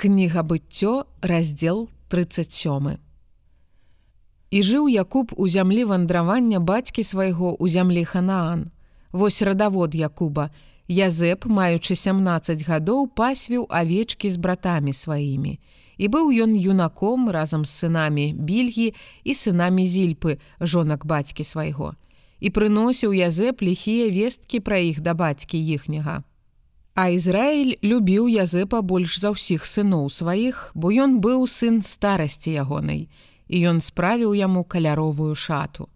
Кніга быццё, раздзел 37. І жыў Якуб у зямлі вандравання бацькі свайго ў зямлі Ханаан. Вось радавод Якуба. Язэп, маючы 17 гадоў, пасвіў авечкі з братамі сваімі. І быў ён юнаком разам з сынамі більгі і сынамі зільпы, жонак бацькі свайго. І прыносіў Язэп ліхія весткі пра іх да бацькі іхняга. А Ізраіль любіў Язэпа больш за ўсіх сыноў сваіх, бо ён быў сын старасці ягонай, і ён справіў яму каляровую шату.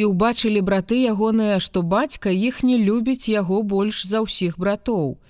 І ўбачылі браты ягоныя, што бацька іх не любіць яго больш за ўсіх братоў,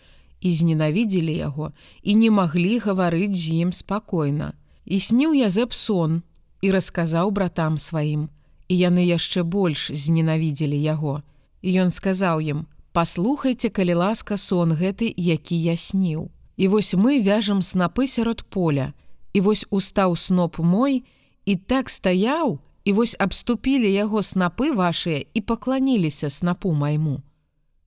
і зненавідзелі яго і не маглі гаварыць з ім спакойна. І сніў Язэп сон і расказаў братам сваім, і яны яшчэ больш зненавідзелі яго. І ён сказаў ім: Паслухайце, калі ласка сон гэты, які я сніў. І вось мы вяжам снапы сярод поля. І вось устаў сноп мой і так стаяў, і вось абступілі яго снапы вашыя і пакланіліся снапу майму.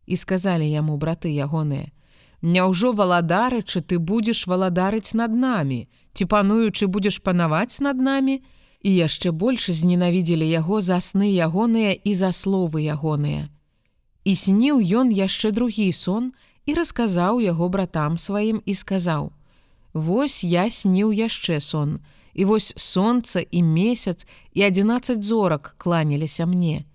І сказалі яму браты ягоныя: Няўжо валадарычы ты будзеш валадарыць над намі, ці пануючы будзеш панаваць над намі, і яшчэ больш зненавідзелі яго за сны ягоныя і за словы ягоныя. І сніў ён яшчэ другі сон і расказаў яго братам сваім і сказаў: « Вось я сніў яшчэ сон, і вось сонца і месяц і 11 зорак кланяліся мне.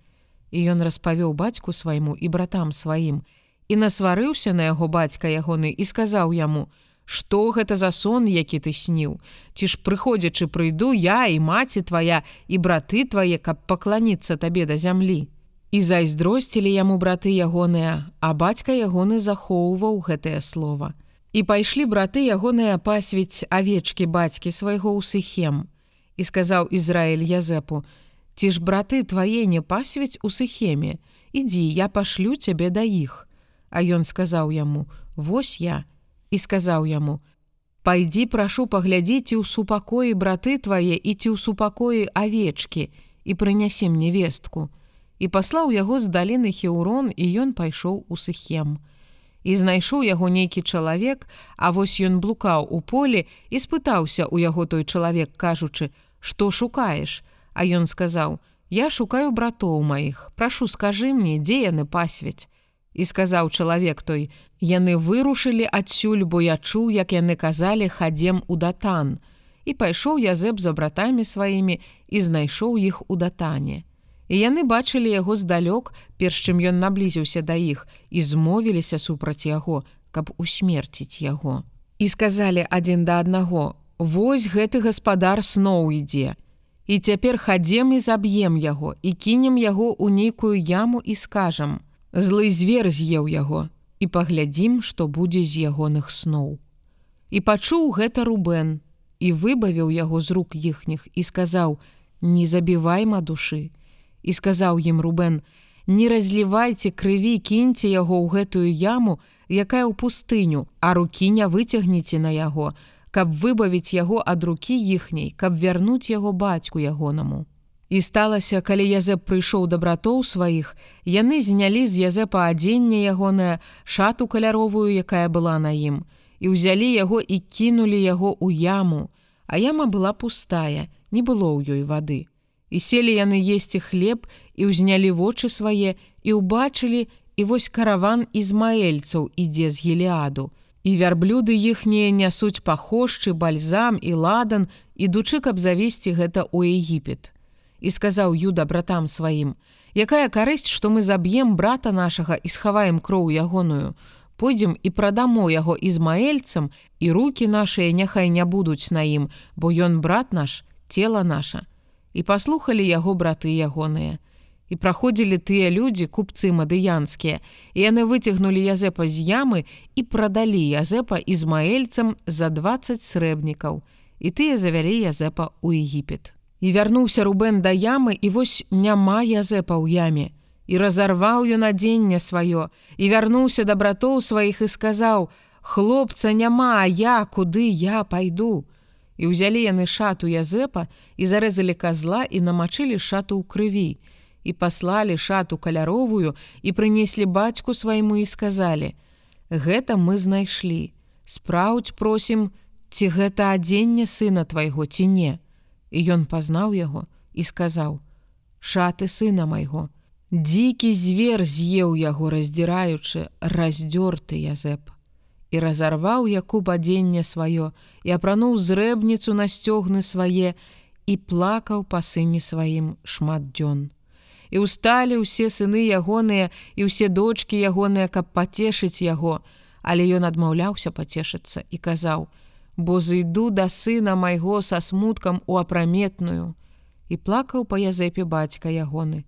І ён распавёў бацьку свайму і братам сваім і насварыўся на яго бацька ягоны і сказаў яму: « Што гэта за сон, які ты сніў? Ці ж прыходзячы прыйду я і маці твая і браты твае, каб пакланіцца табе да зямлі. І зайздросцілі яму браты ягоныя, а бацька ягоны захоўваў гэтае слово. І пайшлі браты ягоныя пасвіць авечкі бацькі свайго ў сыхем. І сказаў Ізраіль Язэпу: « Ці ж браты твае не пасвіць у сыхеме, ідзі, я пашлю цябе да іх. А ён сказаў яму: « Вось я і сказаў яму: « Пайдзі прашу паглядзіць у супакоі браты твае і ці ў супакоі авечкі і прынясі мне вестку і паслаў яго з даліны хеўрон і ён пайшоў у сыхем. І знайшоў яго нейкі чалавек, а вось ён блукаў у полі і спытаўся у яго той чалавек, кажучы: « Што шукаеш? А ён сказаў: « Я шукаю братоў маіх, прашу скажы мне, дзе яны пасвяць. І сказаў чалавек той: Яны вырушылі адсюль, бо я чуў, як яны казалі хадзем у датан. І пайшоў Язэп за братамі сваімі і знайшоў іх у датане і яны бачылі яго здалёк, перш чым ён наблізіўся да іх і змовіліся супраць яго, каб усмерціць яго. І сказалі адзін да аднаго: « Вось гэты гаспадар сноў ідзе. І цяпер хадзем і заб'ем яго і кінем яго ў нейкую яму і скажам: Злы звер з'еў яго і паглядзім, што будзе з ягоных сноў. І пачуў гэта рубен і выбавіў яго з рук іхніх і сказаў: « Не забівайма душы, і сказаў ім Рубен: Не разлівайце крыві, кіньце яго ў гэтую яму, якая ў пустыню, а рукі не выцягніце на яго, каб выбавіць яго ад рукі іхняй, каб вярнуць яго бацьку ягонаму. І сталася, калі Язэп прыйшоў да братоў сваіх, яны знялі з Язэпа адзенне ягонае шату каляровую, якая была на ім, і ўзялі яго і кінулі яго ў яму, а яма была пустая, не было ў ёй вады. І селі яны есці хлеб і ўзнялі вочы свае і ўбачылі, і вось караван ізмаэльцаў ідзе з гелиаду. І вярблюды іхнія нясуць пахошчы, бальзам і ладан, ідучы, каб завесці гэта ў Егіпет. І сказаў Юда братам сваім: « Якая карысць, што мы заб'ем брата нашага і схаваем кроў ягоную. Пойдзем і прадамо яго ізмаэльцам, і руки нашыя няхай не будуць на ім, бо ён брат наш, цела наша і паслухалі яго браты ягоныя. І праходзілі тыя людзі купцы мадыянскія, і яны выцягнулі Язэпа з ямы і прадалі Язэпа ізмаэльцам за 20 срэбнікаў. І тыя завялі Язэпа ў Егіпет. І вярнуўся Рубен да ямы і вось няма Язэпа ў яме. І разарваў ён адзенне сваё і вярнуўся да братоў сваіх і сказаў: « Хлопца няма, а я куды я пайду і ўзялі яны шату Язэпа і зарэзалі казла і намачылі шату ў крыві і паслалі шату каляровую і прынеслі бацьку свайму і сказалі: « Гэта мы знайшлі. Спраўдь просім, ці гэта адзенне сына твайго ці не. І ён пазнаў яго і сказаў: « Шаты сына майго. Дзікі звер з'еў яго раздзіраючы, раздзёрты язэп. І разарваў Якуб адзенне сваё і апрануў зрэбніцу на сцёгны свае і плакаў па сыне сваім шмат дзён. І ўсталі ўсе сыны ягоныя і ўсе дочки ягоныя, каб пацешыць яго, але ён адмаўляўся пацешыцца і казаў: « Бо зайду да сына майго са смуткам у апраметную. І плакаў па язэпе бацька ягоны.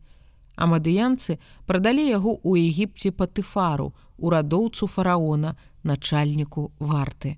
А мадыянцы прадалі яго ў Егіпце патыфару, урадоўцу фараона, начальніку варты.